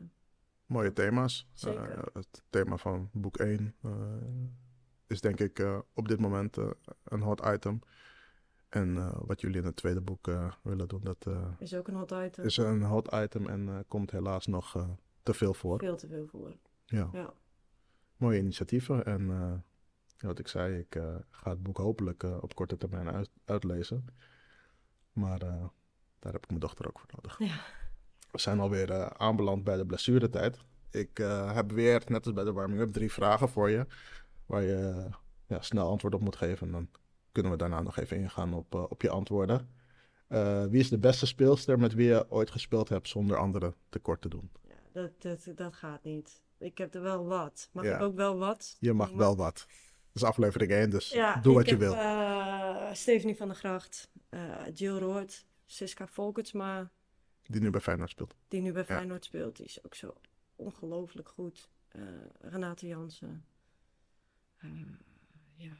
Speaker 2: mooie thema's.
Speaker 3: Zeker.
Speaker 2: Eh, het thema van boek 1 eh, is denk ik op dit moment een hot item. En wat jullie in het tweede boek willen doen, dat
Speaker 3: is ook een hot item.
Speaker 2: is een hot item en komt helaas nog te veel voor.
Speaker 3: Veel te veel voor.
Speaker 2: Ja.
Speaker 3: Ja.
Speaker 2: mooie initiatieven. En wat ik zei, ik eh, ga het boek hopelijk eh, op korte termijn uit- uitlezen. Maar eh, daar heb ik mijn dochter ook voor nodig.
Speaker 3: Ja.
Speaker 2: We zijn alweer aanbeland bij de blessuretijd. Ik heb weer, net als bij de warming-up, drie vragen voor je. Waar je ja, snel antwoord op moet geven. En dan kunnen we daarna nog even ingaan op, op je antwoorden. Wie is de beste speelster met wie je ooit gespeeld hebt zonder anderen tekort te doen?
Speaker 3: Ja, dat, dat, dat gaat niet. Ik heb er wel wat. Mag
Speaker 2: Ja.
Speaker 3: ik ook wel wat?
Speaker 2: Je mag wel wat. Dat is aflevering 1, dus
Speaker 3: Ja,
Speaker 2: doe wat
Speaker 3: ik
Speaker 2: je
Speaker 3: heb,
Speaker 2: wil.
Speaker 3: eh, Stephanie van der Gracht, eh Jill Roord, Siska Volkertsma,
Speaker 2: Die nu bij Feyenoord speelt.
Speaker 3: die nu bij
Speaker 2: Ja.
Speaker 3: Feyenoord speelt. Die is ook zo ongelooflijk goed. Eh, Renate Jansen. Ja,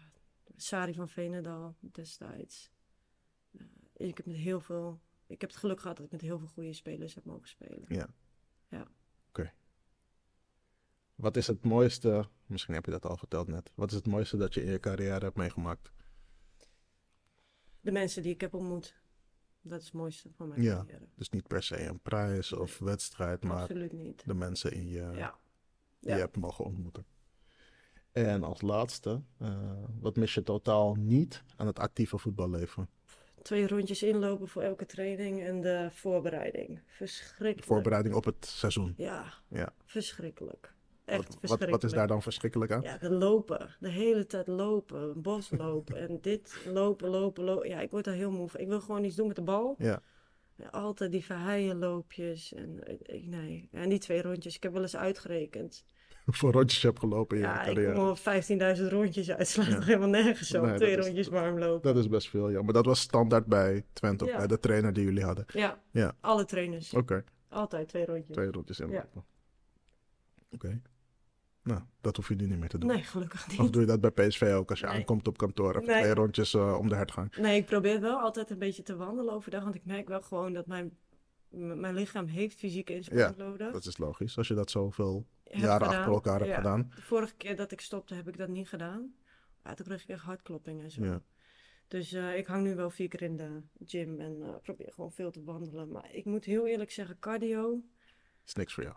Speaker 3: Sari van Veenendaal destijds. Ik heb met heel veel... Ik heb het geluk gehad dat ik met heel veel goede spelers heb mogen spelen.
Speaker 2: Ja.
Speaker 3: Ja.
Speaker 2: Wat is het mooiste, misschien heb je dat al verteld net. Wat is het mooiste dat je in je carrière hebt meegemaakt?
Speaker 3: De mensen die ik heb ontmoet. Dat is het mooiste van mijn
Speaker 2: Ja.
Speaker 3: carrière.
Speaker 2: Dus niet per se een prijs of wedstrijd, maar de mensen in je,
Speaker 3: Ja.
Speaker 2: die
Speaker 3: Ja.
Speaker 2: je hebt mogen ontmoeten. En als laatste, eh, wat mis je totaal niet aan het actieve voetballeven?
Speaker 3: Twee rondjes inlopen voor elke training en de voorbereiding. Verschrikkelijk.
Speaker 2: De voorbereiding op het seizoen.
Speaker 3: Ja,
Speaker 2: Ja.
Speaker 3: verschrikkelijk. Echt
Speaker 2: Wat, wat,
Speaker 3: verschrikkelijk.
Speaker 2: wat is daar dan verschrikkelijk aan?
Speaker 3: Ja, de lopen. De hele tijd lopen. Boslopen. en dit lopen, lopen, lopen. Ja, ik word daar heel moe van. Ik wil gewoon iets doen met de bal.
Speaker 2: Ja.
Speaker 3: Ja, altijd die verheienloopjes. En, eh, ik, nee. En die twee rondjes. Ik heb wel eens uitgerekend.
Speaker 2: Voor rondjes je hebt gelopen in je
Speaker 3: Ja, ik
Speaker 2: carrière.
Speaker 3: kom op 15.000 rondjes uit. Slaat
Speaker 2: Ja.
Speaker 3: nog helemaal nergens op.
Speaker 2: Nee,
Speaker 3: twee
Speaker 2: dat is-
Speaker 3: rondjes warm lopen.
Speaker 2: Dat is best veel, ja. Maar dat was standaard bij Twente,
Speaker 3: Ja.
Speaker 2: bij de trainer die jullie hadden.
Speaker 3: Ja,
Speaker 2: Ja.
Speaker 3: alle trainers.
Speaker 2: Oké.
Speaker 3: Altijd twee rondjes.
Speaker 2: Twee rondjes inlopen. Oké. Nou, dat hoef je nu niet meer te doen.
Speaker 3: Nee, gelukkig niet.
Speaker 2: Of doe je dat bij PSV ook als je
Speaker 3: Nee.
Speaker 2: aankomt op kantoor?
Speaker 3: Nee.
Speaker 2: twee rondjes eh, om de hertgang.
Speaker 3: Nee, ik probeer wel altijd een beetje te wandelen overdag. Want ik merk wel gewoon dat mijn, mijn lichaam heeft fysieke inspanning nodig.
Speaker 2: Dat is logisch, als je dat zoveel
Speaker 3: Heb
Speaker 2: jaren
Speaker 3: gedaan.
Speaker 2: achter elkaar hebt
Speaker 3: Ja.
Speaker 2: gedaan.
Speaker 3: De vorige keer dat ik stopte heb ik dat niet gedaan. Ja, toen kreeg ik echt hartklopping en zo.
Speaker 2: Ja.
Speaker 3: Dus eh, ik hang nu wel vier keer in de gym en eh, probeer gewoon veel te wandelen. Maar ik moet heel eerlijk zeggen, cardio,
Speaker 2: is niks voor jou.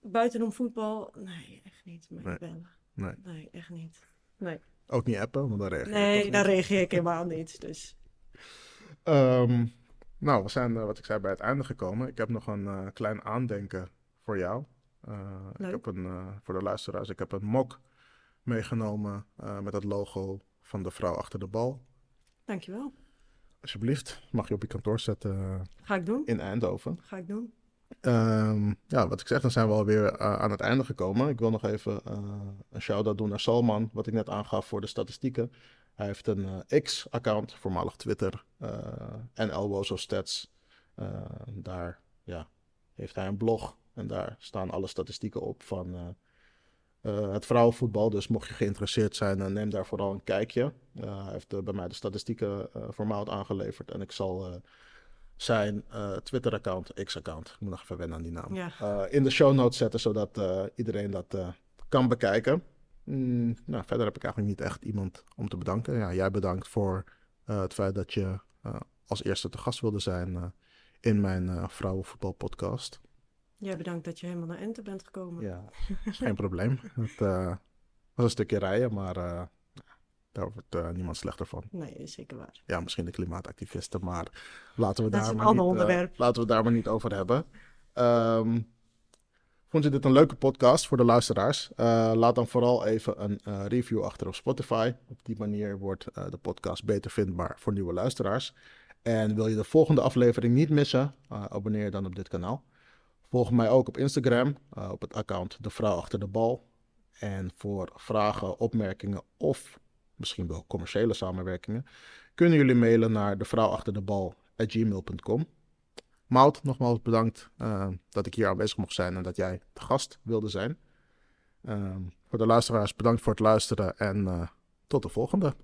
Speaker 3: Buitenom voetbal, nee, echt niet. Maar
Speaker 2: Nee.
Speaker 3: bellen.
Speaker 2: Nee.
Speaker 3: Nee, echt niet. Nee,
Speaker 2: Ook niet appen, want dan reageer je
Speaker 3: nee daar reageer ik helemaal niet. Dus
Speaker 2: Ehm, nou, we zijn, eh, wat ik zei, bij het einde gekomen. Ik heb nog een eh, klein aandenken voor jou. Eh, ik heb een, voor de luisteraars, ik heb een mok meegenomen met het logo van de vrouw achter de bal.
Speaker 3: Dankjewel.
Speaker 2: Alsjeblieft, mag je op je kantoor zetten
Speaker 3: Ga ik doen.
Speaker 2: in Eindhoven.
Speaker 3: Ga ik doen.
Speaker 2: Ehm, ja, wat ik zeg, dan zijn we alweer uh, aan het einde gekomen. Ik wil nog even uh, een shout-out doen naar Salman, wat ik net aangaf voor de statistieken. Hij heeft een uh, X-account, voormalig Twitter, en Elbozo Stats. daar ja, heeft hij een blog en daar staan alle statistieken op van het vrouwenvoetbal. Dus mocht je geïnteresseerd zijn, neem daar vooral een kijkje. hij heeft bij mij de statistieken formaat aangeleverd en ik zal zijn uh, Twitter-account, X-account, ik moet nog even wennen aan die naam,
Speaker 3: Ja.
Speaker 2: uh, in de show notes zetten, zodat uh, iedereen dat kan bekijken. Mm, nou, verder heb ik eigenlijk niet echt iemand om te bedanken. Ja, jij bedankt voor het feit dat je als eerste te gast wilde zijn in mijn vrouwenvoetbalpodcast.
Speaker 3: Jij bedankt dat je helemaal naar Ente bent gekomen.
Speaker 2: Ja, is geen probleem. Het was een stukje rijden, maar daar wordt uh, niemand slechter van.
Speaker 3: Nee, is zeker waar.
Speaker 2: Ja, misschien de klimaatactivisten, maar laten we,
Speaker 3: Dat
Speaker 2: daar
Speaker 3: is een
Speaker 2: maar,
Speaker 3: ander
Speaker 2: niet, uh,
Speaker 3: onderwerp.
Speaker 2: laten we het daar maar niet over hebben. Um, vond je dit een leuke podcast voor de luisteraars? Uh, laat dan vooral even een review achter op Spotify. Op die manier wordt de podcast beter vindbaar voor nieuwe luisteraars. En wil je de volgende aflevering niet missen, abonneer dan op dit kanaal. Volg mij ook op Instagram, op het account De Vrouw Achter de Bal. En voor vragen, opmerkingen of misschien wel commerciële samenwerkingen, kunnen jullie mailen naar devrouwachterdebal.gmail.com. Mout, nogmaals bedankt uh, dat ik hier aanwezig mocht zijn en dat jij de gast wilde zijn. Uh, voor de luisteraars, bedankt voor het luisteren en uh, tot de volgende.